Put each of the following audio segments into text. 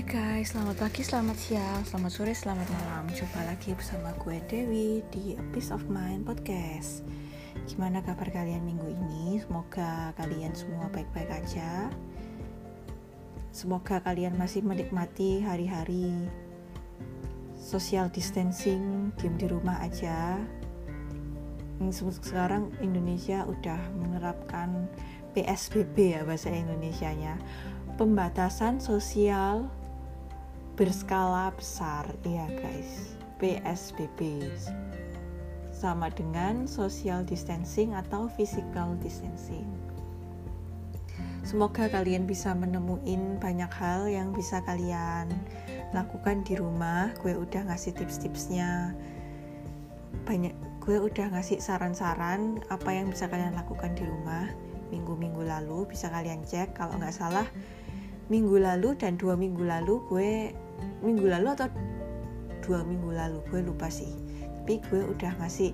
Hai guys, selamat pagi, selamat siang, selamat sore, selamat malam. Jumpa lagi bersama gue Dewi di A Piece of Mind Podcast. Gimana kabar kalian minggu ini? Semoga kalian semua baik-baik aja. Semoga kalian masih menikmati hari-hari social distancing, diem di rumah aja. Sekarang Indonesia udah menerapkan PSBB ya bahasa Indonesia-nya. Pembatasan sosial berskala besar ya guys PSBB sama dengan social distancing atau physical distancing. Semoga kalian bisa menemuin banyak hal yang bisa kalian lakukan di rumah. Gue udah ngasih tips-tipsnya. Banyak gue udah ngasih saran-saran apa yang bisa kalian lakukan di rumah minggu-minggu lalu. Bisa kalian cek. Kalau nggak salah minggu lalu dan dua minggu lalu gue minggu lalu atau dua minggu lalu gue lupa sih. Tapi gue udah ngasih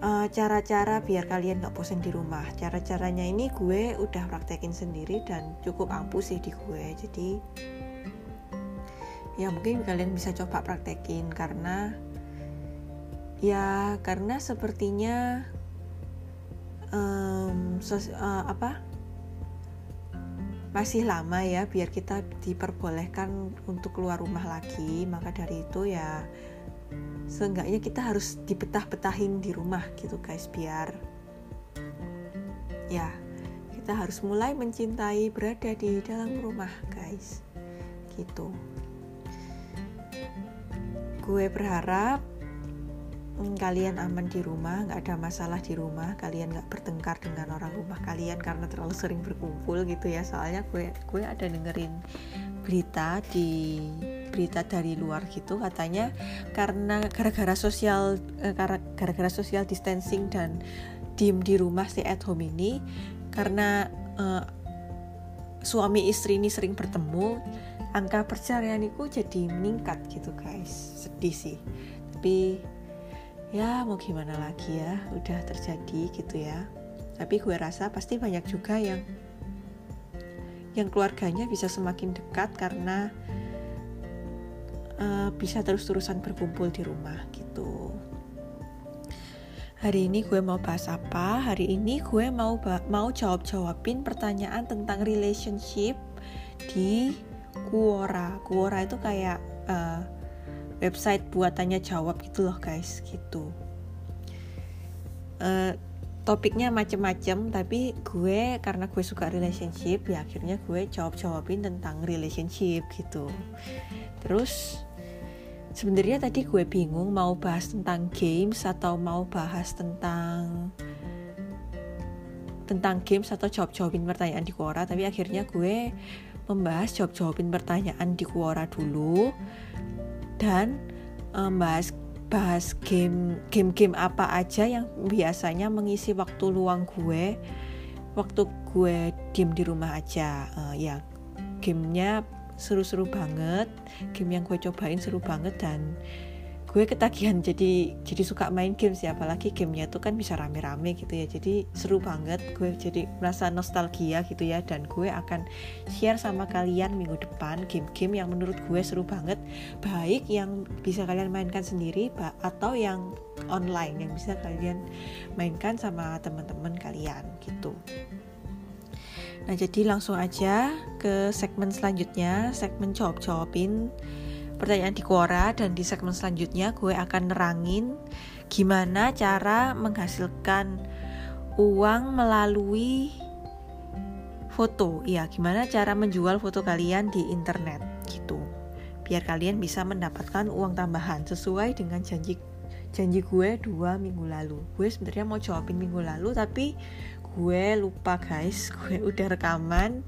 cara cara-cara biar kalian gak bosan di rumah. Cara-caranya ini gue udah praktekin sendiri dan cukup ampuh sih di gue. Jadi ya mungkin kalian bisa coba praktekin karena ya karena sepertinya um, sos, uh, apa masih lama ya biar kita diperbolehkan untuk keluar rumah lagi. Maka dari itu ya seenggaknya kita harus dibetah-betahin di rumah gitu guys biar ya kita harus mulai mencintai berada di dalam rumah guys. Gitu. Gue berharap kalian aman di rumah, nggak ada masalah di rumah, kalian nggak bertengkar dengan orang rumah kalian karena terlalu sering berkumpul gitu ya. Soalnya gue gue ada dengerin berita di berita dari luar gitu katanya karena gara-gara sosial eh, gara-gara sosial distancing dan diem di rumah stay at home ini karena uh, suami istri ini sering bertemu angka perceraian itu jadi meningkat gitu guys sedih sih tapi ya mau gimana lagi ya udah terjadi gitu ya tapi gue rasa pasti banyak juga yang yang keluarganya bisa semakin dekat karena uh, bisa terus-terusan berkumpul di rumah gitu Hari ini gue mau bahas apa? Hari ini gue mau mau jawab-jawabin pertanyaan tentang relationship di Quora. Quora itu kayak uh, website buat tanya jawab gitu loh guys gitu. Uh, topiknya macem-macem tapi gue karena gue suka relationship ya akhirnya gue jawab jawabin tentang relationship gitu. Terus sebenarnya tadi gue bingung mau bahas tentang games atau mau bahas tentang tentang games atau jawab jawabin pertanyaan di Quora tapi akhirnya gue membahas jawab jawabin pertanyaan di Quora dulu dan um, bahas bahas game game-game apa aja yang biasanya mengisi waktu luang gue. Waktu gue diem di rumah aja. Uh, ya gamenya seru-seru banget. Game yang gue cobain seru banget dan gue ketagihan jadi jadi suka main game sih apalagi gamenya tuh kan bisa rame-rame gitu ya. Jadi seru banget gue jadi merasa nostalgia gitu ya dan gue akan share sama kalian minggu depan game-game yang menurut gue seru banget. Baik yang bisa kalian mainkan sendiri atau yang online yang bisa kalian mainkan sama teman-teman kalian gitu. Nah jadi langsung aja ke segmen selanjutnya segmen jawab-jawabin pertanyaan di Quora dan di segmen selanjutnya gue akan nerangin gimana cara menghasilkan uang melalui foto. Ya, gimana cara menjual foto kalian di internet gitu. Biar kalian bisa mendapatkan uang tambahan sesuai dengan janji janji gue dua minggu lalu. Gue sebenarnya mau jawabin minggu lalu tapi gue lupa guys. Gue udah rekaman,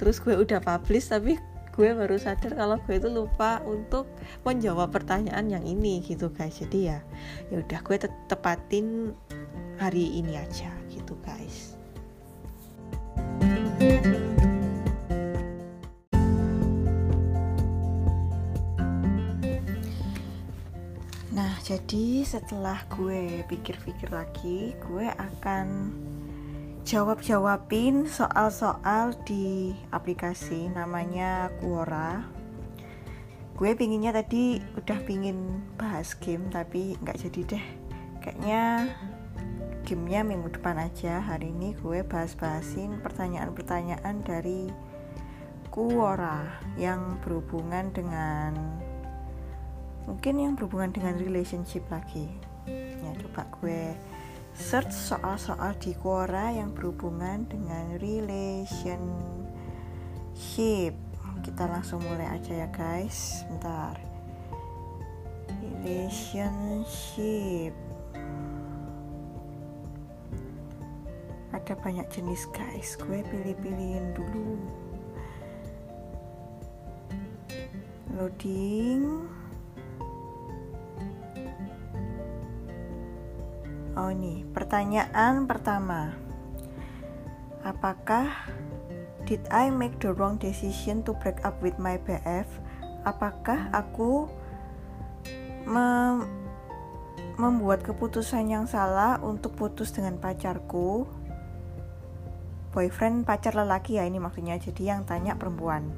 terus gue udah publish tapi gue baru sadar kalau gue itu lupa untuk menjawab pertanyaan yang ini gitu guys. Jadi ya ya udah gue tepatin hari ini aja gitu guys. Nah, jadi setelah gue pikir-pikir lagi, gue akan jawab-jawabin soal-soal di aplikasi namanya Quora. Gue pinginnya tadi udah pingin bahas game tapi nggak jadi deh. Kayaknya gamenya minggu depan aja. Hari ini gue bahas-bahasin pertanyaan-pertanyaan dari Quora yang berhubungan dengan mungkin yang berhubungan dengan relationship lagi. Ya coba gue search soal-soal di Quora yang berhubungan dengan relationship. Kita langsung mulai aja ya guys. Bentar. Relationship. Ada banyak jenis guys. Gue pilih-pilihin dulu. Loading Oh nih, pertanyaan pertama. Apakah did I make the wrong decision to break up with my BF? Apakah aku mem membuat keputusan yang salah untuk putus dengan pacarku? Boyfriend pacar lelaki ya ini maksudnya. Jadi yang tanya perempuan.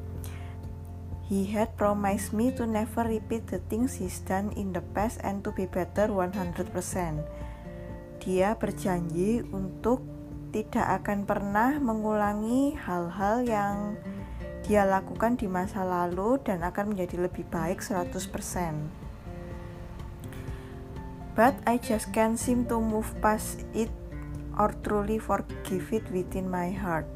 He had promised me to never repeat the things he's done in the past and to be better 100% dia berjanji untuk tidak akan pernah mengulangi hal-hal yang dia lakukan di masa lalu dan akan menjadi lebih baik 100%. But I just can't seem to move past it or truly forgive it within my heart.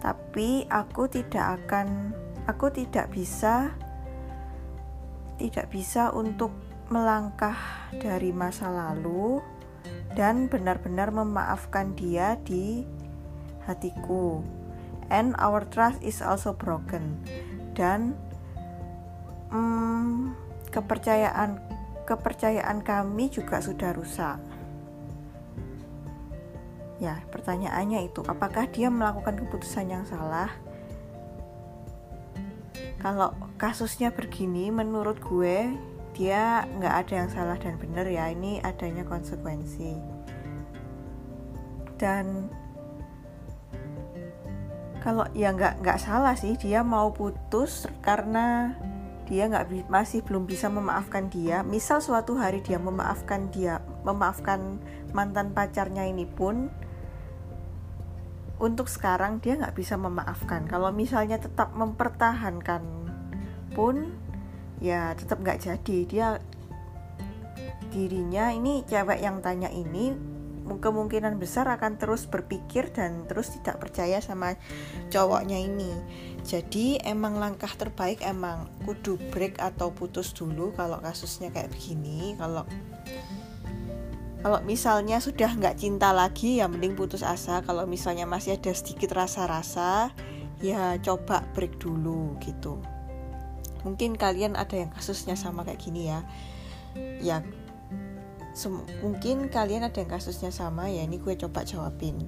Tapi aku tidak akan aku tidak bisa tidak bisa untuk melangkah dari masa lalu dan benar-benar memaafkan dia di hatiku. And our trust is also broken. Dan hmm, kepercayaan kepercayaan kami juga sudah rusak. Ya, pertanyaannya itu, apakah dia melakukan keputusan yang salah? Kalau kasusnya begini, menurut gue dia nggak ada yang salah dan benar ya ini adanya konsekuensi. Dan kalau ya nggak nggak salah sih dia mau putus karena dia nggak masih belum bisa memaafkan dia. Misal suatu hari dia memaafkan dia memaafkan mantan pacarnya ini pun untuk sekarang dia nggak bisa memaafkan. Kalau misalnya tetap mempertahankan pun ya tetap nggak jadi. Dia dirinya ini cewek yang tanya ini kemungkinan besar akan terus berpikir dan terus tidak percaya sama cowoknya ini. Jadi emang langkah terbaik emang kudu break atau putus dulu kalau kasusnya kayak begini. Kalau kalau misalnya sudah nggak cinta lagi ya mending putus asa. Kalau misalnya masih ada sedikit rasa-rasa ya coba break dulu gitu mungkin kalian ada yang kasusnya sama kayak gini ya. Ya mungkin kalian ada yang kasusnya sama ya ini gue coba jawabin.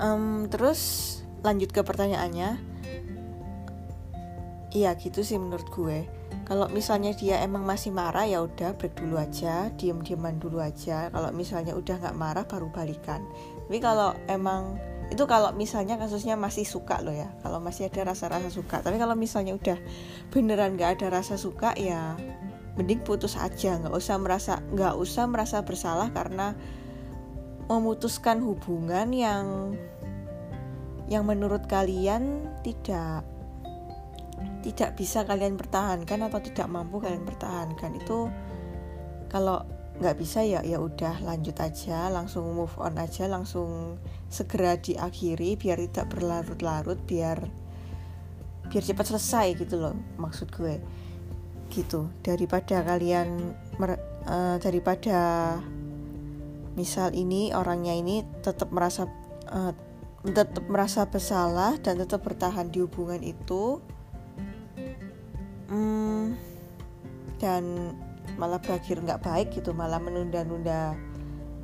Um, terus lanjut ke pertanyaannya. Iya gitu sih menurut gue. Kalau misalnya dia emang masih marah ya udah break dulu aja diem dieman dulu aja. Kalau misalnya udah nggak marah baru balikan. Tapi kalau emang itu kalau misalnya kasusnya masih suka loh ya. Kalau masih ada rasa-rasa suka. Tapi kalau misalnya udah beneran nggak ada rasa suka ya mending putus aja. Nggak usah merasa nggak usah merasa bersalah karena memutuskan hubungan yang yang menurut kalian tidak tidak bisa kalian pertahankan atau tidak mampu kalian pertahankan. Itu kalau nggak bisa ya ya udah lanjut aja langsung move on aja langsung segera diakhiri biar tidak berlarut-larut biar biar cepat selesai gitu loh maksud gue. Gitu. Daripada kalian mer, uh, daripada misal ini orangnya ini tetap merasa uh, tetap merasa bersalah dan tetap bertahan di hubungan itu hmm, dan malah berakhir nggak baik gitu malah menunda-nunda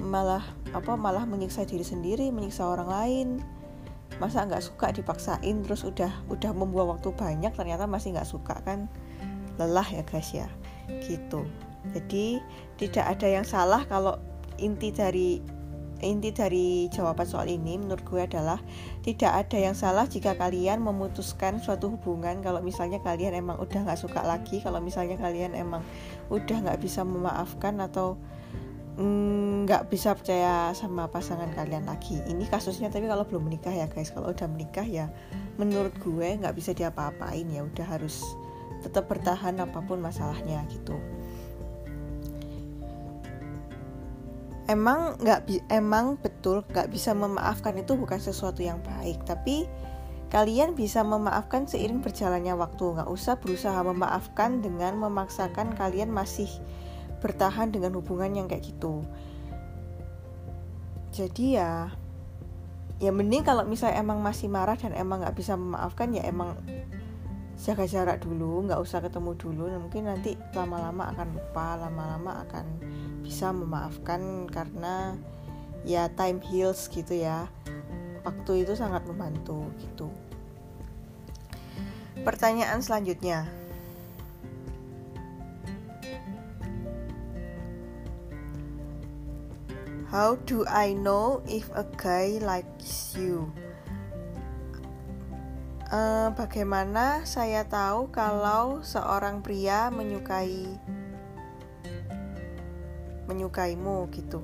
malah apa malah menyiksa diri sendiri menyiksa orang lain. Masa nggak suka dipaksain terus udah udah membuang waktu banyak ternyata masih nggak suka kan? Lelah ya guys ya. Gitu. Jadi tidak ada yang salah kalau inti dari inti dari jawaban soal ini menurut gue adalah tidak ada yang salah jika kalian memutuskan suatu hubungan kalau misalnya kalian emang udah nggak suka lagi kalau misalnya kalian emang udah nggak bisa memaafkan atau nggak mm, bisa percaya sama pasangan kalian lagi. Ini kasusnya tapi kalau belum menikah ya guys. Kalau udah menikah ya menurut gue nggak bisa diapa-apain. Ya udah harus tetap bertahan apa pun masalahnya gitu. Emang nggak emang betul nggak bisa memaafkan itu bukan sesuatu yang baik. Tapi kalian bisa memaafkan seiring berjalannya waktu. Nggak usah berusaha memaafkan dengan memaksakan kalian masih bertahan dengan hubungan yang kayak gitu. Jadi ya ya mending kalau misalnya emang masih marah dan emang nggak bisa memaafkan ya emang jaga jarak dulu nggak usah ketemu dulu. Mungkin nanti lama-lama akan lupa lama-lama akan bisa memaafkan karena ya time heals gitu ya. Waktu itu sangat membantu gitu. Pertanyaan selanjutnya How do I know if a guy likes you? Uh, bagaimana saya tahu kalau seorang pria menyukai menyukaimu gitu?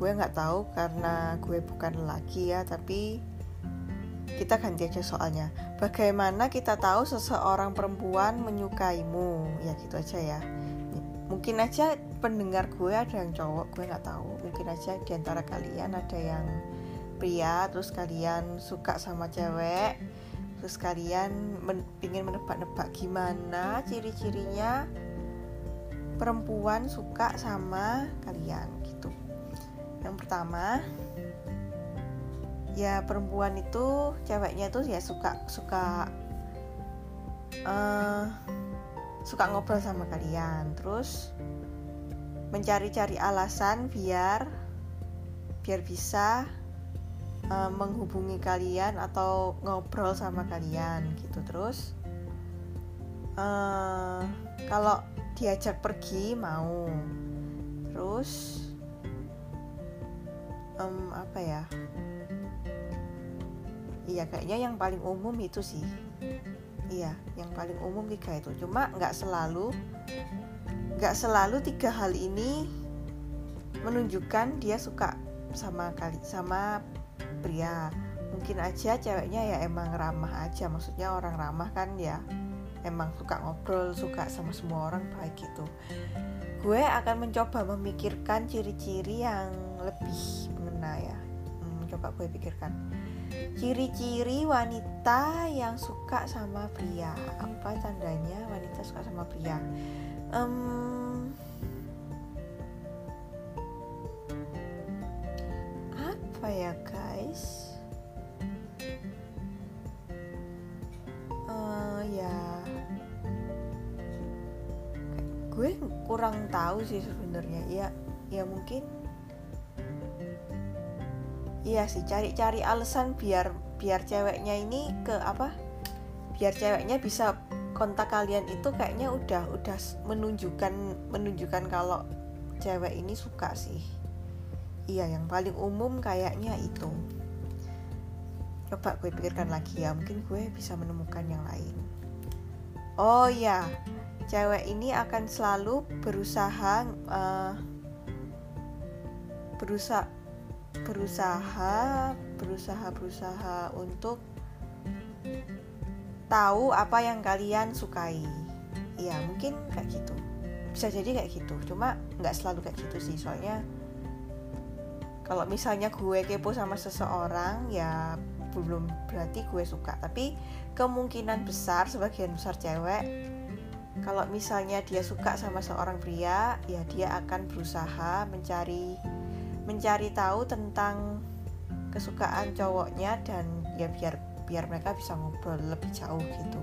Gue nggak tahu karena gue bukan lelaki ya, tapi kita ganti aja soalnya. Bagaimana kita tahu seseorang perempuan menyukaimu? Ya gitu aja ya. Mungkin aja pendengar gue ada yang cowok, gue nggak tahu. Mungkin aja di antara kalian ada yang pria, terus kalian suka sama cewek terus kalian men ingin menebak-nebak gimana ciri-cirinya perempuan suka sama kalian gitu yang pertama ya perempuan itu ceweknya itu ya suka suka uh, suka ngobrol sama kalian. Terus mencari-cari alasan biar biar bisa uh, menghubungi kalian atau ngobrol sama kalian gitu. Terus uh, kalau diajak pergi mau. Terus um, apa ya? Iya kayaknya yang paling umum itu sih iya yang paling umum tiga itu. Cuma nggak selalu nggak selalu tiga hal ini menunjukkan dia suka sama kali sama pria. Mungkin aja ceweknya ya emang ramah aja. Maksudnya orang ramah kan ya emang suka ngobrol suka sama semua orang baik gitu gue akan mencoba memikirkan ciri-ciri yang lebih mengena ya. Hmm, coba gue pikirkan ciri-ciri wanita yang suka sama pria. Apa tandanya wanita suka sama pria? Um, apa ya guys? Uh, ya. Gue kurang tahu sih sebenarnya. Ya ya mungkin iya sih cari-cari alasan biar biar ceweknya ini ke apa? Biar ceweknya bisa kontak kalian itu kayaknya udah udah menunjukkan menunjukkan kalau cewek ini suka sih. Iya yang paling umum kayaknya itu. Coba gue pikirkan lagi ya mungkin gue bisa menemukan yang lain. Oh ya cewek ini akan selalu berusaha uh, berusaha berusaha berusaha berusaha untuk tahu apa yang kalian sukai. Ya mungkin kayak gitu. Bisa jadi kayak gitu. Cuma nggak selalu kayak gitu sih. Soalnya kalau misalnya gue kepo sama seseorang ya belum berarti gue suka. Tapi kemungkinan besar sebagian besar cewek kalau misalnya dia suka sama seorang pria ya dia akan berusaha mencari mencari tahu tentang kesukaan cowoknya dan ya biar biar mereka bisa ngobrol lebih jauh gitu.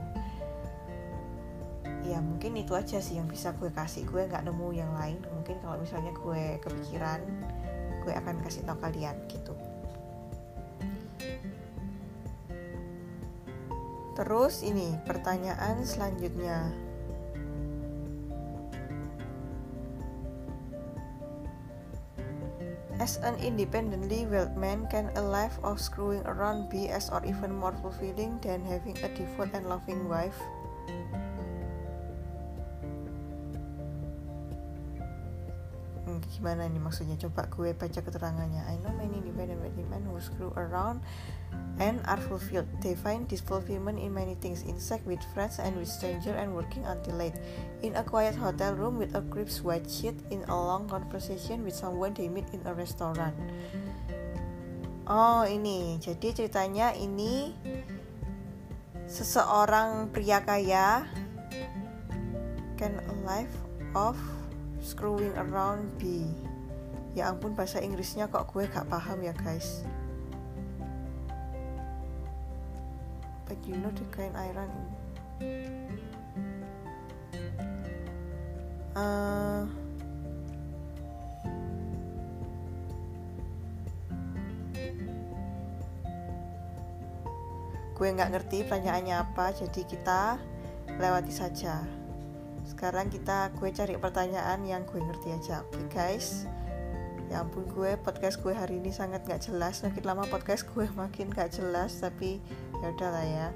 Ya mungkin itu aja sih yang bisa gue kasih. Gue nggak nemu yang lain. Mungkin kalau misalnya gue kepikiran gue akan kasih tau kalian gitu. Terus ini pertanyaan selanjutnya As an independently willed man, can a life of screwing around be as or even more fulfilling than having a devout and loving wife? Hmm, gimana nih maksudnya? Coba gue baca keterangannya. I know many independent wealthy men who screw around and are fulfilled. They find this fulfillment in many things in sex with friends and with strangers and working until late. In a quiet hotel room with a crisp white sheet in a long conversation with someone they meet in a restaurant. Oh ini, jadi ceritanya ini seseorang pria kaya can a life of screwing around be. Ya ampun bahasa Inggrisnya kok gue gak paham ya guys. You know the kind I run in. Uh, gue nggak ngerti pertanyaannya apa jadi kita lewati saja. Sekarang kita gue cari pertanyaan yang gue ngerti aja. Oke okay, guys. Ya ampun gue podcast gue hari ini sangat gak jelas. Makin lama podcast gue makin gak jelas tapi ya udahlah ya.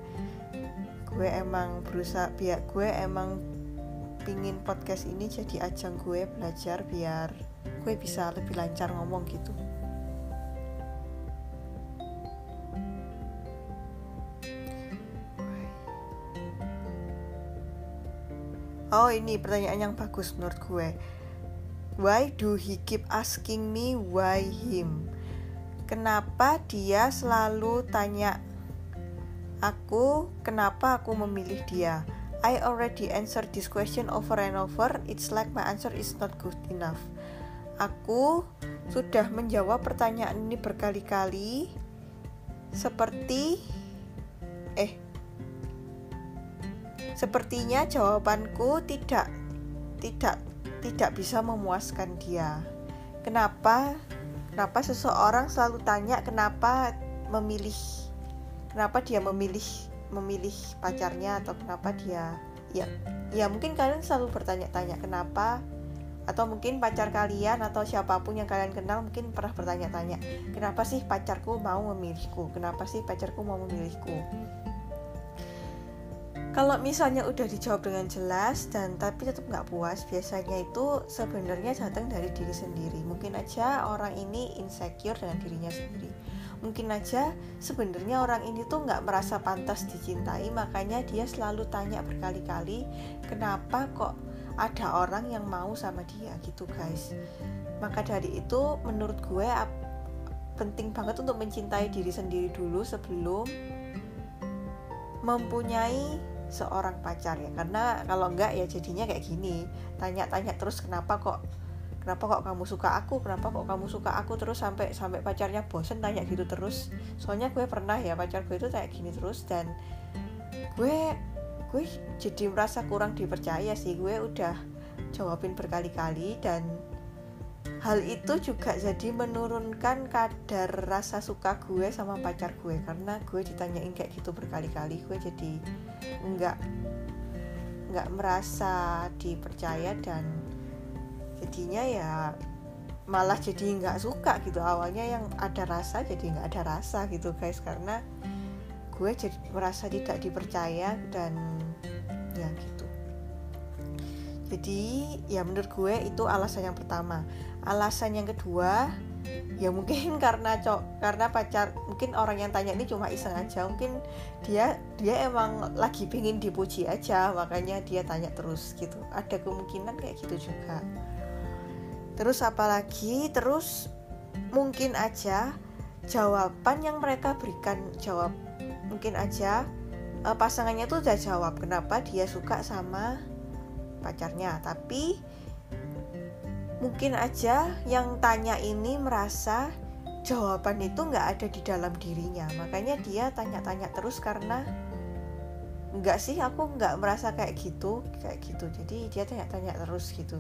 Gue emang berusaha biar gue emang pingin podcast ini jadi ajang gue belajar biar gue bisa lebih lancar ngomong gitu. Oh ini pertanyaan yang bagus menurut gue. Why do he keep asking me why him? Kenapa dia selalu tanya aku, kenapa aku memilih dia? I already answered this question over and over. It's like my answer is not good enough. Aku sudah menjawab pertanyaan ini berkali-kali seperti eh sepertinya jawabanku tidak tidak tidak bisa memuaskan dia. Kenapa? Kenapa seseorang selalu tanya kenapa memilih kenapa dia memilih memilih pacarnya atau kenapa dia ya ya mungkin kalian selalu bertanya-tanya kenapa atau mungkin pacar kalian atau siapa pun yang kalian kenal mungkin pernah bertanya-tanya kenapa sih pacarku mau memilihku? Kenapa sih pacarku mau memilihku? Kalau misalnya udah dijawab dengan jelas dan tapi tetap nggak puas biasanya itu sebenarnya datang dari diri sendiri. Mungkin aja orang ini insecure dengan dirinya sendiri mungkin aja sebenarnya orang ini tuh nggak merasa pantas dicintai makanya dia selalu tanya berkali-kali kenapa kok ada orang yang mau sama dia? Gitu guys. Maka dari itu menurut gue penting banget untuk mencintai diri sendiri dulu sebelum mempunyai seorang pacar ya. Karena kalau enggak ya jadinya kayak gini. Tanya-tanya terus kenapa kok kenapa kok kamu suka aku? Kenapa kok kamu suka aku terus sampai sampai pacarnya bosen tanya gitu terus? Soalnya gue pernah ya pacar gue itu kayak gini terus dan gue gue jadi merasa kurang dipercaya sih. Gue udah jawabin berkali-kali dan hal itu juga jadi menurunkan kadar rasa suka gue sama pacar gue karena gue ditanyain kayak gitu berkali-kali. Gue jadi nggak nggak merasa dipercaya dan jadinya ya malah jadi nggak suka gitu. Awalnya yang ada rasa jadi nggak ada rasa gitu guys. Karena gue jadi merasa tidak dipercaya dan ya gitu. Jadi ya menurut gue itu alasan yang pertama. Alasan yang kedua ya mungkin karena cok karena pacar mungkin orang yang tanya ini cuma iseng aja. Mungkin dia dia emang lagi pingin dipuji aja makanya dia tanya terus gitu. Ada kemungkinan kayak gitu juga terus apalagi terus mungkin aja jawaban yang mereka berikan jawab mungkin aja uh, pasangannya tuh udah jawab kenapa dia suka sama pacarnya. Tapi mungkin aja yang tanya ini merasa jawaban itu nggak ada di dalam dirinya. Makanya dia tanya-tanya terus karena nggak sih aku nggak merasa kayak gitu kayak gitu. Jadi dia tanya-tanya terus gitu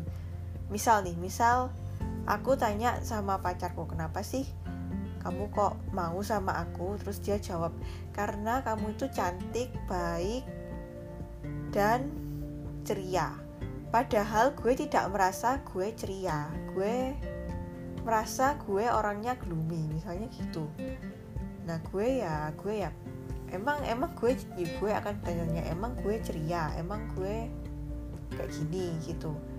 misal nih misal aku tanya sama pacarku kenapa sih kamu kok mau sama aku? Terus dia jawab karena kamu itu cantik baik dan ceria. Padahal gue tidak merasa gue ceria, gue merasa gue orangnya gloomy misalnya gitu. Nah gue ya gue ya emang emang gue ya gue akan tanya emang gue ceria? Emang gue kayak gini? Gitu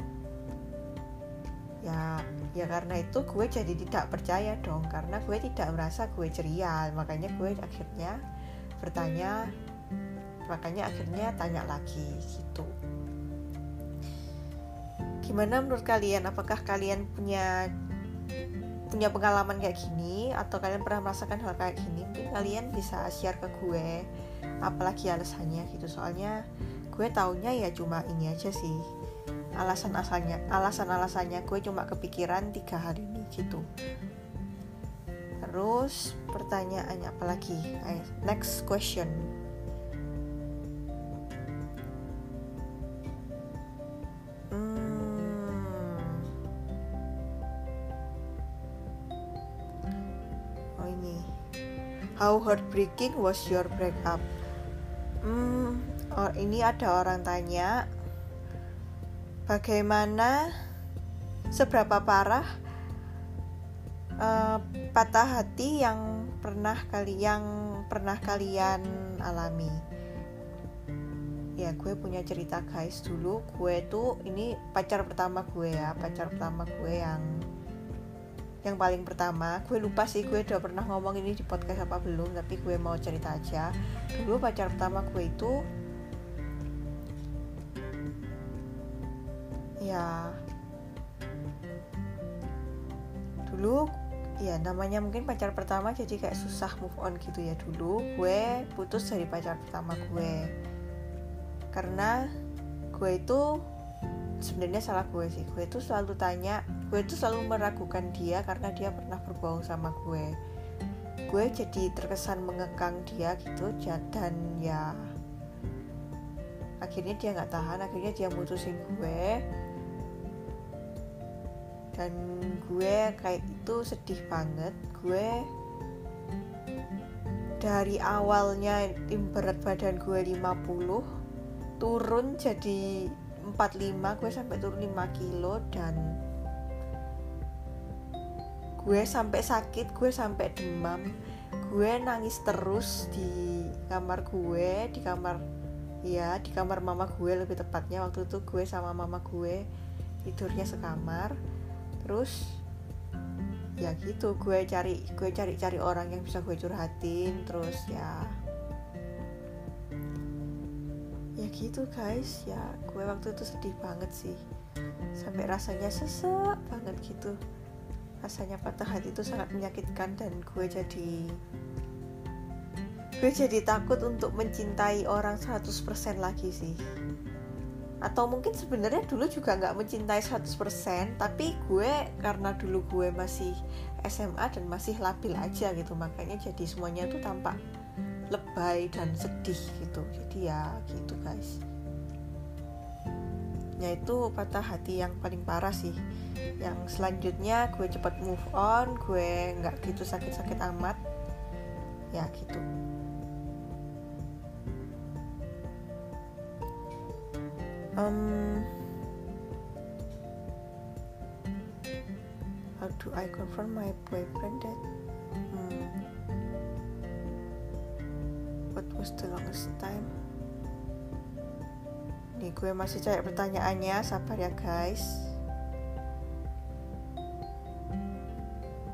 ya ya karena itu gue jadi tidak percaya dong karena gue tidak merasa gue ceria. Makanya gue akhirnya bertanya makanya akhirnya tanya lagi gitu. Gimana menurut kalian? Apakah kalian punya punya pengalaman kayak gini? Atau kalian pernah merasakan hal kayak gini? Mungkin kalian bisa share ke gue apalagi alasannya gitu. Soalnya gue taunya ya cuma ini aja sih alasan asalnya alasan alasannya gue cuma kepikiran tiga hari ini gitu. Terus pertanyaannya apalagi next question. How heartbreaking was your breakup? Hmm, oh, ini ada orang tanya, bagaimana, seberapa parah uh, patah hati yang pernah kali yang pernah kalian alami? Ya, gue punya cerita guys dulu. Gue tuh ini pacar pertama gue ya, pacar pertama gue yang yang paling pertama gue lupa sih gue udah pernah ngomong ini di podcast apa belum tapi gue mau cerita aja dulu pacar pertama gue itu ya. Dulu ya namanya mungkin pacar pertama jadi kayak susah move on gitu ya. Dulu gue putus dari pacar pertama gue. Karena gue itu sebenarnya salah gue sih. Gue itu selalu tanya gue itu selalu meragukan dia karena dia pernah berbohong sama gue. Gue jadi terkesan mengekang dia gitu dan ya akhirnya dia nggak tahan akhirnya dia mutusin gue dan gue kayak itu sedih banget. Gue dari awalnya berat badan gue 50 turun jadi 45 gue sampai turun 5 kilo dan gue sampai sakit gue sampai demam. Gue nangis terus di kamar gue di kamar ya di kamar mama gue lebih tepatnya. Waktu itu gue sama mama gue tidurnya sekamar terus ya gitu gue cari gue cari cari orang yang bisa gue curhatin terus ya ya gitu guys ya gue waktu itu sedih banget sih. Sampai rasanya sesek banget gitu. Rasanya patah hati itu sangat menyakitkan dan gue jadi gue jadi takut untuk mencintai orang 100% lagi sih atau mungkin sebenarnya dulu juga nggak mencintai 100% tapi gue karena dulu gue masih SMA dan masih labil aja gitu makanya jadi semuanya tuh tampak lebay dan sedih gitu. Jadi ya gitu guys. Yaitu patah hati yang paling parah sih. Yang selanjutnya gue cepat move on gue nggak gitu sakit-sakit amat. Ya gitu um, how do I confront my boyfriend that hmm, what was the longest time? Nih gue masih cari pertanyaannya sabar ya guys.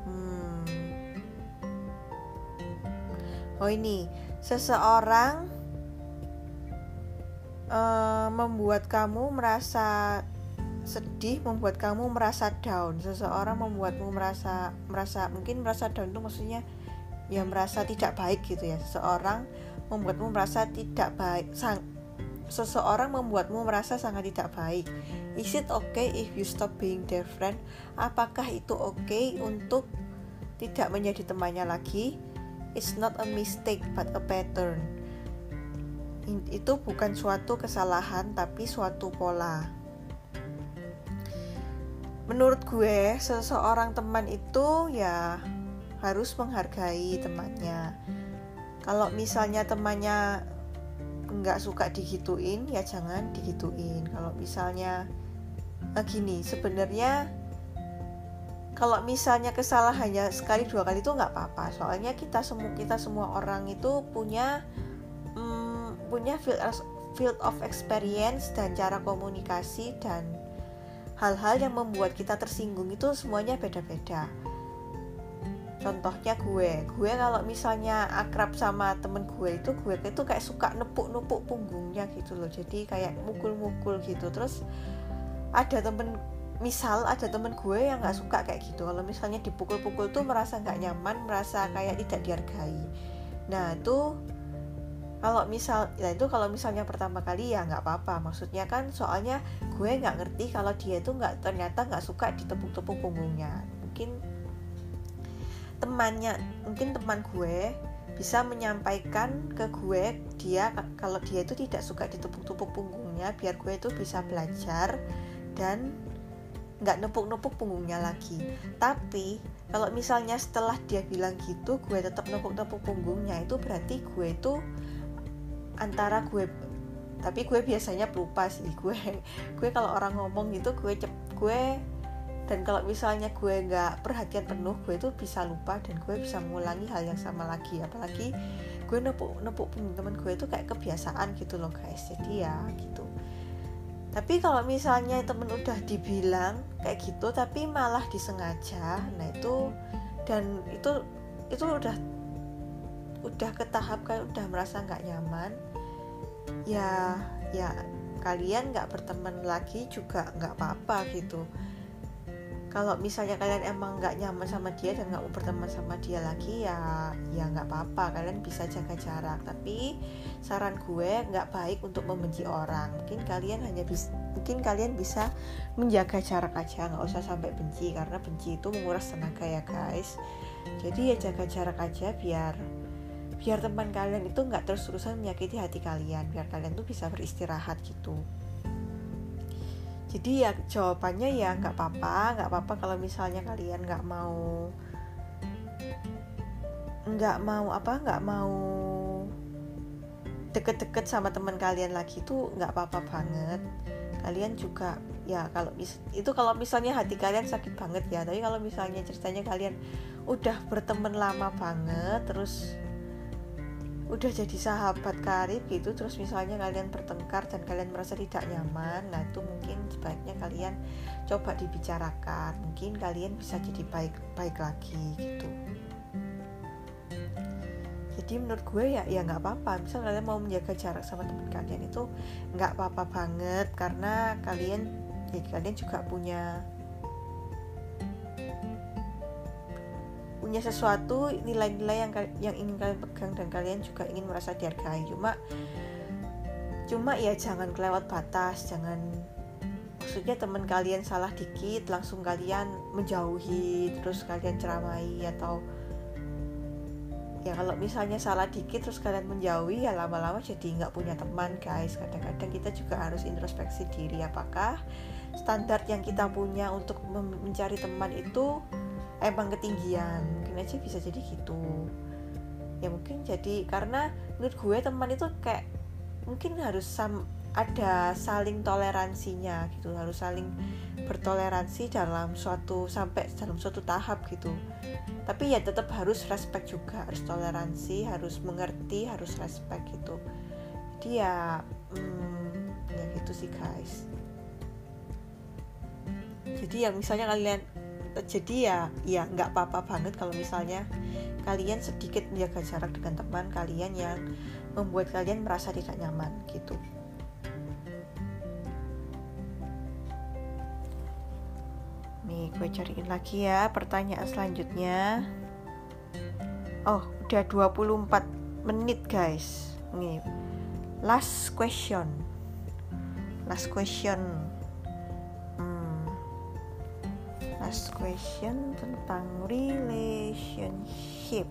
Hmm. oh ini. Seseorang uh, membuat kamu merasa sedih membuat kamu merasa down seseorang membuatmu merasa merasa mungkin merasa down itu maksudnya ya merasa tidak baik gitu ya seseorang membuatmu merasa tidak baik sang, seseorang membuatmu merasa sangat tidak baik. Is it okay if you stop being their friend? Apakah itu oke okay untuk tidak menjadi temannya lagi? It's not a mistake but a pattern. Itu bukan suatu kesalahan tapi suatu pola. Menurut gue, seseorang teman itu ya harus menghargai temannya. Kalau misalnya temannya nggak suka digituin ya jangan digituin kalau misalnya nah gini sebenarnya kalau misalnya kesalahannya sekali dua kali itu nggak apa-apa soalnya kita semua kita semua orang itu punya punya field field of experience dan cara komunikasi dan hal-hal yang membuat kita tersinggung itu semuanya beda-beda. Contohnya gue. Gue kalau misalnya akrab sama temen gue itu gue itu kayak suka nepuk-nepuk punggungnya gitu loh. Jadi kayak mukul-mukul gitu. Terus ada temen misal ada temen gue yang nggak suka kayak gitu. Kalau misalnya dipukul-pukul tuh merasa nggak nyaman merasa kayak tidak dihargai. Nah itu kalau misal ya itu kalau misalnya pertama kali ya nggak apa-apa. Maksudnya kan soalnya gue nggak ngerti kalau dia itu nggak ternyata nggak suka ditepuk-tepuk punggungnya. Mungkin temannya mungkin teman gue bisa menyampaikan ke gue dia kalau dia itu tidak suka ditepuk-tepuk punggungnya biar gue itu bisa belajar dan nggak nepuk-nepuk punggungnya lagi. Tapi kalau misalnya setelah dia bilang gitu gue tetap nepuk-nepuk punggungnya itu berarti gue itu antara gue tapi gue biasanya lupa sih. Gue gue kalau orang ngomong gitu gue cep gue dan kalau misalnya gue nggak perhatian penuh gue itu bisa lupa dan gue bisa mengulangi hal yang sama lagi. Apalagi gue nepuk nepuk punggung teman gue itu kayak kebiasaan gitu loh guys. Jadi ya gitu. Tapi kalau misalnya temen udah dibilang kayak gitu tapi malah disengaja nah itu dan itu itu udah udah ke tahap kayak udah merasa nggak nyaman ya ya kalian nggak berteman lagi juga nggak apa-apa gitu. Kalau misalnya kalian emang nggak nyaman sama dia dan nggak mau berteman sama dia lagi ya ya nggak apa-apa. Kalian bisa jaga jarak. Tapi saran gue nggak baik untuk membenci orang. Mungkin kalian hanya bisa mungkin kalian bisa menjaga jarak aja. Nggak usah sampai benci karena benci itu menguras tenaga ya guys. Jadi ya jaga jarak aja biar biar teman kalian itu nggak terus-terusan menyakiti hati kalian biar kalian tuh bisa beristirahat gitu. Jadi ya jawabannya ya nggak apa-apa nggak apa-apa kalau misalnya kalian nggak mau nggak mau apa nggak mau deket-deket sama teman kalian lagi itu nggak apa-apa banget. Kalian juga ya kalau itu kalau misalnya hati kalian sakit banget ya tapi kalau misalnya ceritanya kalian udah berteman lama banget terus udah jadi sahabat karib gitu terus misalnya kalian bertengkar dan kalian merasa tidak nyaman nah itu mungkin sebaiknya kalian coba dibicarakan. Mungkin kalian bisa jadi baik baik lagi gitu. Jadi menurut gue ya ya nggak apa-apa. Misal kalian mau menjaga jarak sama teman kalian itu nggak apa-apa banget karena kalian ya kalian juga punya punya sesuatu nilai-nilai yang yang ingin kalian pegang dan kalian juga ingin merasa dihargai. Cuma cuma ya jangan kelewat batas jangan maksudnya teman kalian salah dikit langsung kalian menjauhi terus kalian ceramai atau ya kalau misalnya salah dikit terus kalian menjauhi ya lama-lama jadi nggak punya teman guys. Kadang-kadang kita juga harus introspeksi diri apakah standar yang kita punya untuk mencari teman itu emang ketinggian mungkin aja bisa jadi gitu. Ya mungkin jadi karena menurut gue teman itu kayak mungkin harus sam ada saling toleransinya gitu harus saling bertoleransi dalam suatu sampai dalam suatu tahap gitu. Tapi ya tetap harus respect juga harus toleransi harus mengerti harus respect gitu. Jadi ya hmm, ya gitu sih guys. Jadi yang misalnya kalian jadi ya ya nggak apa-apa banget kalau misalnya kalian sedikit menjaga jarak dengan teman kalian yang membuat kalian merasa tidak nyaman gitu. Nih gue cariin lagi ya pertanyaan selanjutnya. Oh udah 24 menit guys. Nih last question. Last question last question tentang relationship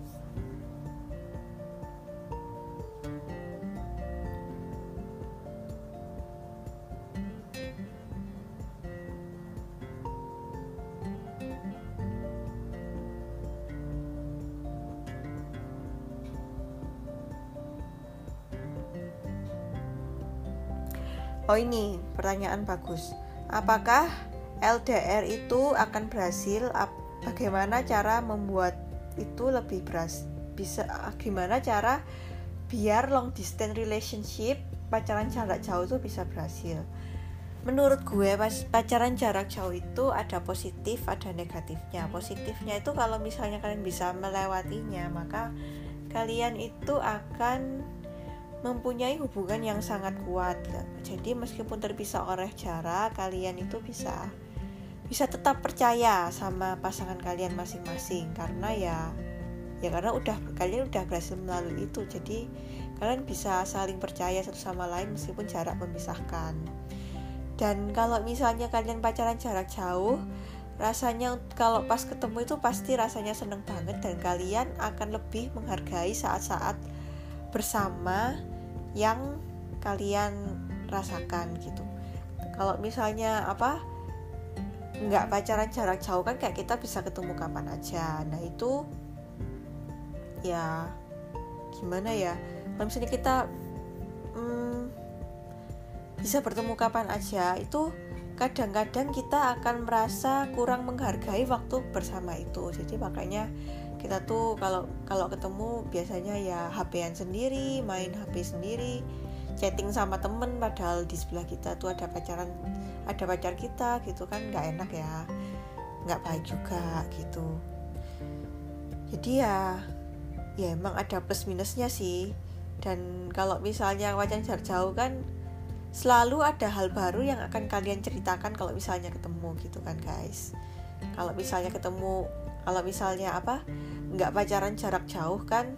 Oh ini pertanyaan bagus. Apakah LDR itu akan berhasil bagaimana cara membuat itu lebih beras bisa gimana cara biar long distance relationship pacaran jarak jauh itu bisa berhasil. Menurut gue pacaran jarak jauh itu ada positif ada negatifnya. Positifnya itu kalau misalnya kalian bisa melewatinya maka kalian itu akan mempunyai hubungan yang sangat kuat. Jadi meskipun terpisah oleh jarak kalian itu bisa bisa tetap percaya sama pasangan kalian masing-masing. Karena ya ya karena udah kalian udah berhasil melalui itu. Jadi kalian bisa saling percaya satu sama lain meskipun jarak memisahkan. Dan kalau misalnya kalian pacaran jarak jauh rasanya kalau pas ketemu itu pasti rasanya seneng banget dan kalian akan lebih menghargai saat-saat bersama yang kalian rasakan gitu. Kalau misalnya apa nggak pacaran jarak jauh kan kayak kita bisa ketemu kapan aja. Nah itu ya gimana ya? Kalau misalnya kita bisa bertemu kapan aja itu kadang-kadang kita akan merasa kurang menghargai waktu bersama itu. Jadi makanya kita tuh kalau kalau ketemu biasanya ya HP-an sendiri main HP sendiri chatting sama temen padahal di sebelah kita tuh ada pacaran ada pacar kita gitu kan nggak enak ya nggak baik juga gitu. Jadi ya ya emang ada plus minusnya sih. Dan kalau misalnya pacaran jarak jauh kan selalu ada hal baru yang akan kalian ceritakan kalau misalnya ketemu gitu kan guys. Kalau misalnya ketemu kalau misalnya apa nggak pacaran jarak jauh kan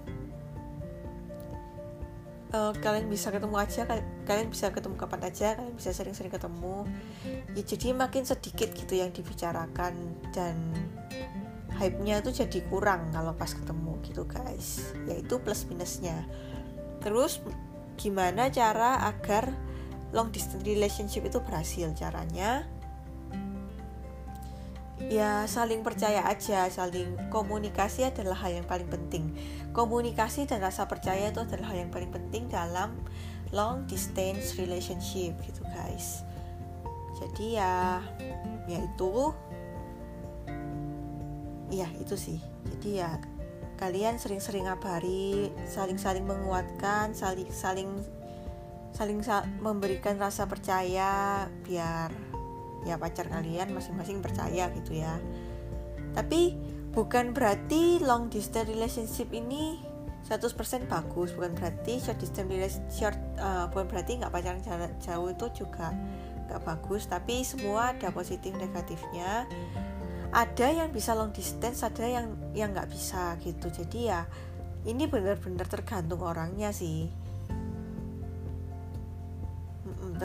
uh, kalian bisa ketemu aja kalian bisa ketemu kapan aja kalian bisa sering-sering ketemu. Ya jadi makin sedikit gitu yang dibicarakan dan hype-nya itu jadi kurang kalau pas ketemu gitu guys. Yaitu plus minusnya. Terus gimana cara agar long distance relationship itu berhasil caranya ya saling percaya aja saling komunikasi adalah hal yang paling penting. Komunikasi dan rasa percaya itu adalah hal yang paling penting dalam long distance relationship gitu guys. Jadi ya ya itu. Ya itu sih. Jadi ya kalian sering-sering ngabari saling-saling menguatkan saling saling saling sa memberikan rasa percaya biar ya pacar kalian masing-masing percaya gitu ya. Tapi bukan berarti long distance relationship ini 100% bagus bukan berarti short distance relationship uh, bukan berarti nggak pacaran jarak jauh itu juga nggak bagus tapi semua ada positif negatifnya. Ada yang bisa long distance ada yang yang nggak bisa gitu. Jadi ya ini benar-benar tergantung orangnya sih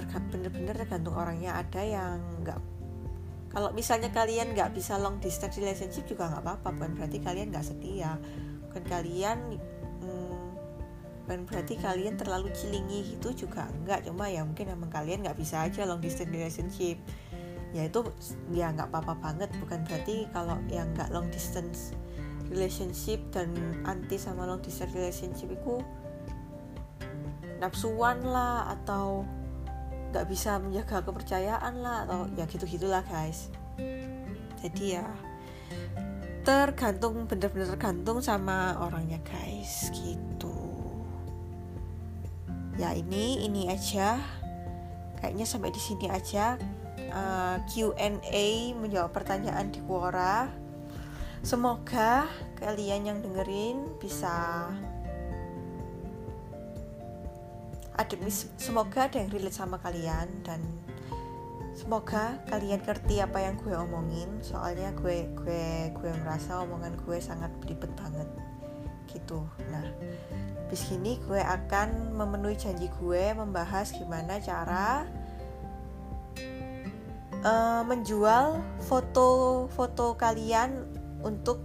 bener-bener tergantung orangnya. Ada yang nggak kalau misalnya kalian nggak bisa long distance relationship juga nggak apa-apa bukan berarti kalian nggak setia. Bukan kalian hmm, bukan berarti kalian terlalu cilingi itu juga enggak cuma ya mungkin emang kalian nggak bisa aja long distance relationship. Ya itu ya nggak apa-apa banget. Bukan berarti kalau yang nggak long distance relationship dan anti sama long distance relationship itu nafsuan lah atau nggak bisa menjaga kepercayaan lah atau ya gitu gitulah guys. Jadi ya tergantung bener-bener tergantung sama orangnya guys. Gitu. Ya ini ini aja. Kayaknya sampai di sini aja uh, eh, Q&A menjawab pertanyaan di Quora. Semoga kalian yang dengerin bisa ada semoga ada yang relate sama kalian dan semoga kalian ngerti apa yang gue omongin. Soalnya gue gue gue merasa omongan gue sangat belibet banget. Gitu. Nah habis ini gue akan memenuhi janji gue membahas gimana cara uh, menjual foto-foto kalian untuk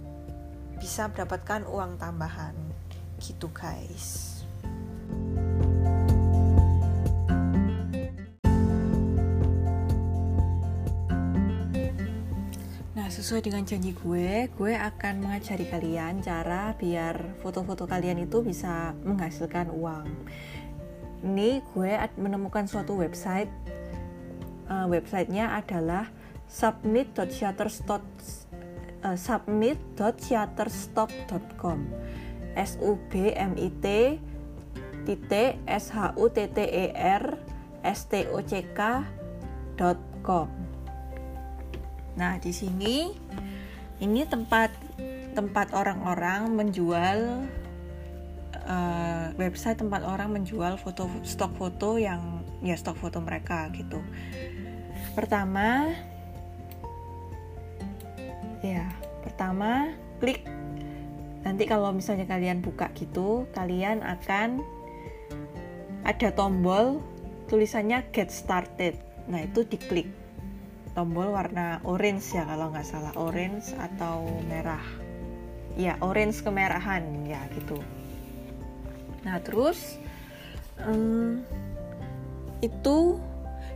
bisa mendapatkan uang tambahan. Gitu guys sesuai dengan janji gue, gue akan mengajari kalian cara biar foto-foto kalian itu bisa menghasilkan uang. Ini gue menemukan suatu website, uh, websitenya adalah submit.shutterstock.com s u b m i t titik s h u t t e r s t o c k com nah di sini ini tempat tempat orang-orang menjual uh, website tempat orang menjual foto stok foto yang ya stok foto mereka gitu. Pertama ya pertama klik. Nanti kalau misalnya kalian buka gitu kalian akan ada tombol tulisannya get started. Nah itu diklik tombol warna orange ya kalau nggak salah. Orange atau merah. Ya orange kemerahan ya gitu. Nah terus um, itu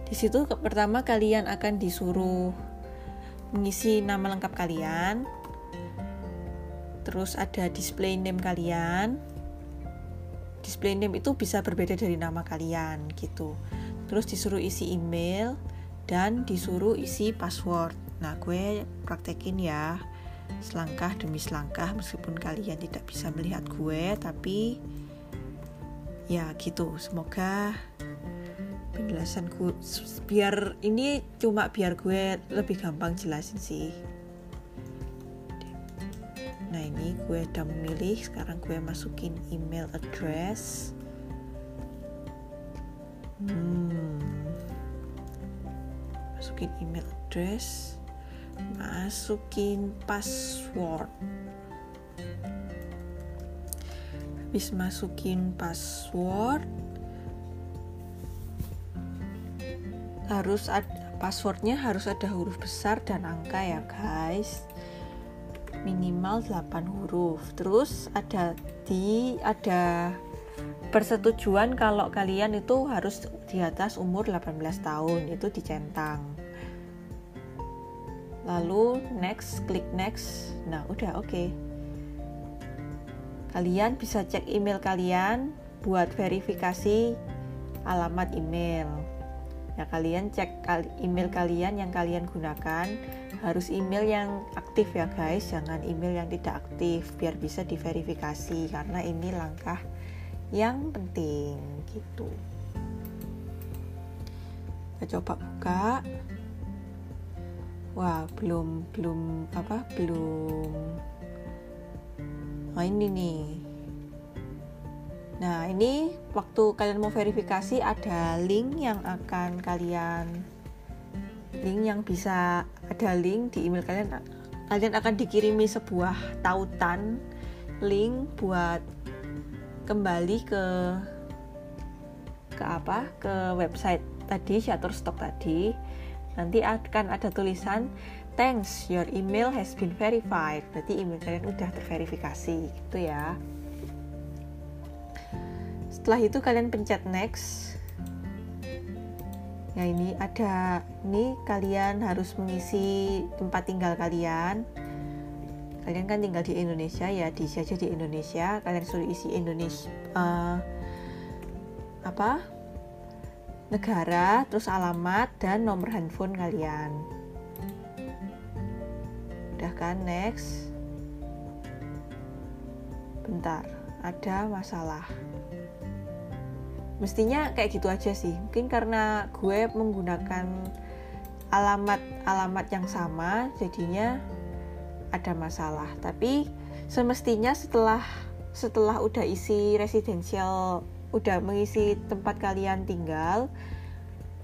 di situ pertama kalian akan disuruh mengisi nama lengkap kalian. Terus ada display name kalian. Display name itu bisa berbeda dari nama kalian gitu. Terus disuruh isi email dan disuruh isi password. Nah, gue praktekin ya selangkah demi selangkah meskipun kalian tidak bisa melihat gue tapi ya gitu. Semoga penjelasanku biar ini cuma biar gue lebih gampang jelasin sih. Nah, ini gue udah memilih, sekarang gue masukin email address. Hmm masukin email address. Masukin password. Habis masukin password harus ada passwordnya harus ada huruf besar dan angka ya guys. Minimal 8 huruf. Terus ada di ada persetujuan kalau kalian itu harus di atas umur 18 tahun itu dicentang lalu next klik next. Nah udah oke. Okay. kalian bisa cek email kalian buat verifikasi alamat email. Ya kalian cek email kalian yang kalian gunakan. Harus email yang aktif ya guys. Jangan email yang tidak aktif biar bisa diverifikasi karena ini langkah yang penting gitu. Kita coba buka. Wah belum belum apa belum nah ini. Nih nah ini waktu kalian mau verifikasi ada link yang akan kalian link yang bisa ada link di email kalian. Kalian akan dikirimi sebuah tautan link buat kembali ke ke apa? Ke website tadi Shutterstock tadi. Nanti akan ada tulisan thanks your email has been verified. Berarti email kalian udah terverifikasi gitu ya. Setelah itu kalian pencet next. Ya ini ada ini kalian harus mengisi tempat tinggal kalian kalian kan tinggal di Indonesia ya diisi aja di Indonesia kalian suruh isi Indonesia uh, apa negara, terus alamat dan nomor handphone kalian. Udah kan, next. Bentar, ada masalah. Mestinya kayak gitu aja sih. Mungkin karena gue menggunakan alamat-alamat yang sama, jadinya ada masalah. Tapi semestinya setelah setelah udah isi residensial udah mengisi tempat kalian tinggal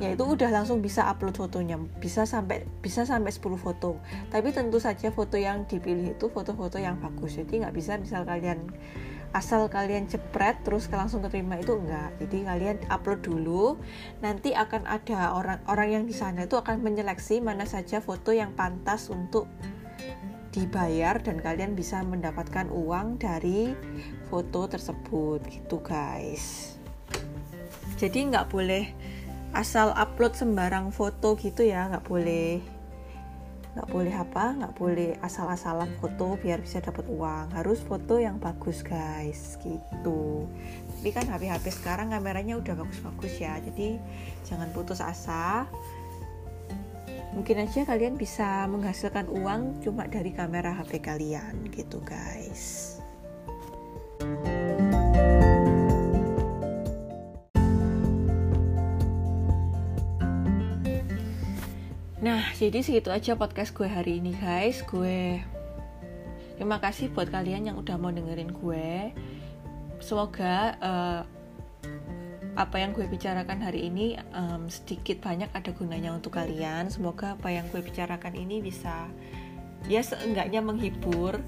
ya itu udah langsung bisa upload fotonya. Bisa sampai bisa sampai 10 foto. Tapi tentu saja foto yang dipilih itu foto-foto yang bagus. Jadi nggak bisa misal kalian asal kalian cepret terus langsung keterima itu enggak jadi kalian upload dulu. Nanti akan ada orang-orang yang di sana itu akan menyeleksi mana saja foto yang pantas untuk dibayar dan kalian bisa mendapatkan uang dari foto tersebut. Gitu guys. Jadi nggak boleh asal upload sembarang foto gitu ya. Nggak boleh. Nggak boleh apa? Nggak boleh asal-asalan foto biar bisa dapat uang. Harus foto yang bagus guys. Gitu. Tapi kan HP-HP sekarang kameranya udah bagus-bagus ya. Jadi jangan putus asa mungkin aja kalian bisa menghasilkan uang cuma dari kamera HP kalian gitu guys Nah, jadi segitu aja podcast gue hari ini guys. Gue terima kasih buat kalian yang udah mau dengerin gue. Semoga uh, apa yang gue bicarakan hari ini um, sedikit banyak ada gunanya untuk kalian. Semoga apa yang gue bicarakan ini bisa ya seenggaknya menghibur.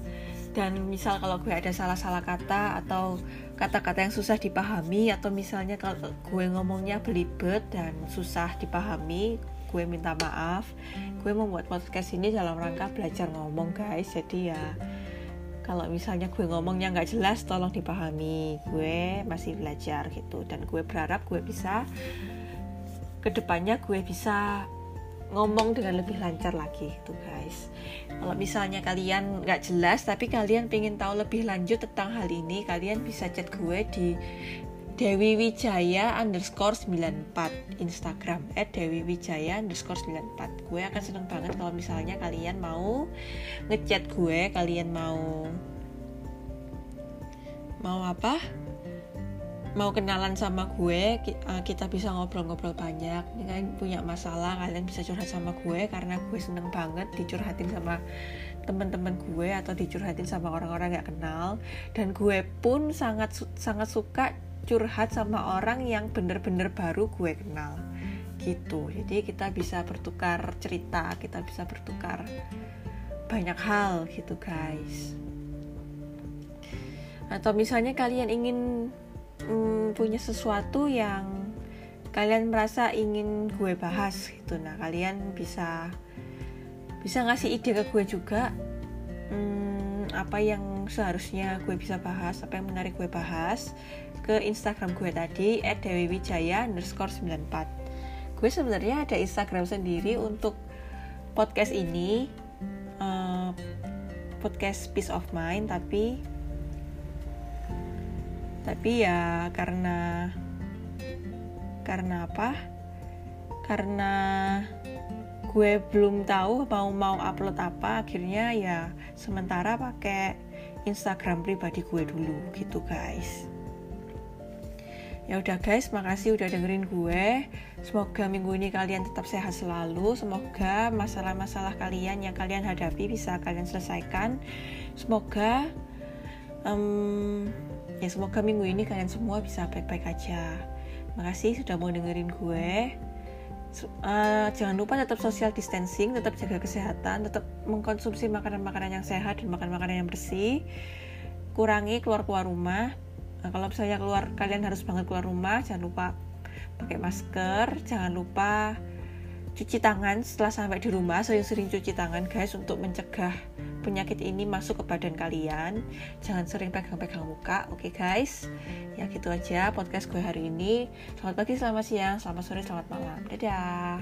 Dan misal kalau gue ada salah-salah kata atau kata-kata yang susah dipahami atau misalnya kalau gue ngomongnya belibet dan susah dipahami gue minta maaf. Gue membuat podcast ini dalam rangka belajar ngomong guys. Jadi ya kalau misalnya gue ngomongnya nggak jelas tolong dipahami. Gue masih belajar gitu. Dan gue berharap gue bisa ke depannya gue bisa ngomong dengan lebih lancar lagi gitu guys. Kalau misalnya kalian nggak jelas tapi kalian pengen tahu lebih lanjut tentang hal ini kalian bisa chat gue di Dewi Wijaya underscore 94 Instagram at Dewi Wijaya underscore 94 gue akan seneng banget kalau misalnya kalian mau ngechat gue kalian mau mau apa? Mau kenalan sama gue eh, kita bisa ngobrol-ngobrol banyak. Dengan punya masalah kalian bisa curhat sama gue karena gue seneng banget dicurhatin sama teman-teman gue atau dicurhatin sama orang-orang gak kenal. Dan gue pun sangat sangat suka curhat sama orang yang bener-bener baru gue kenal. Gitu. Jadi kita bisa bertukar cerita kita bisa bertukar banyak hal gitu guys. Atau misalnya kalian ingin mm, punya sesuatu yang kalian merasa ingin gue bahas gitu. Nah kalian bisa bisa ngasih ide ke gue juga hmm, apa yang seharusnya gue bisa bahas apa yang menarik gue bahas ke Instagram gue tadi @dewiwijaya underscore 94 gue sebenarnya ada Instagram sendiri untuk podcast ini uh, podcast Peace of Mind tapi tapi ya karena karena apa? Karena gue belum tahu mau mau upload apa akhirnya ya sementara pakai Instagram pribadi gue dulu gitu guys Ya udah guys, makasih udah dengerin gue. Semoga minggu ini kalian tetap sehat selalu. Semoga masalah-masalah kalian yang kalian hadapi bisa kalian selesaikan. Semoga um, ya semoga minggu ini kalian semua bisa baik-baik aja. Makasih sudah mau dengerin gue. Uh, jangan lupa tetap social distancing, tetap jaga kesehatan, tetap mengkonsumsi makanan-makanan yang sehat dan makan makanan yang bersih. Kurangi keluar-keluar rumah Nah, kalau misalnya keluar kalian harus banget keluar rumah, jangan lupa pakai masker, jangan lupa cuci tangan setelah sampai di rumah, sering-sering cuci tangan guys untuk mencegah penyakit ini masuk ke badan kalian. Jangan sering pegang-pegang muka, oke okay, guys? Ya gitu aja podcast gue hari ini. Selamat pagi, selamat siang, selamat sore, selamat malam. Dadah.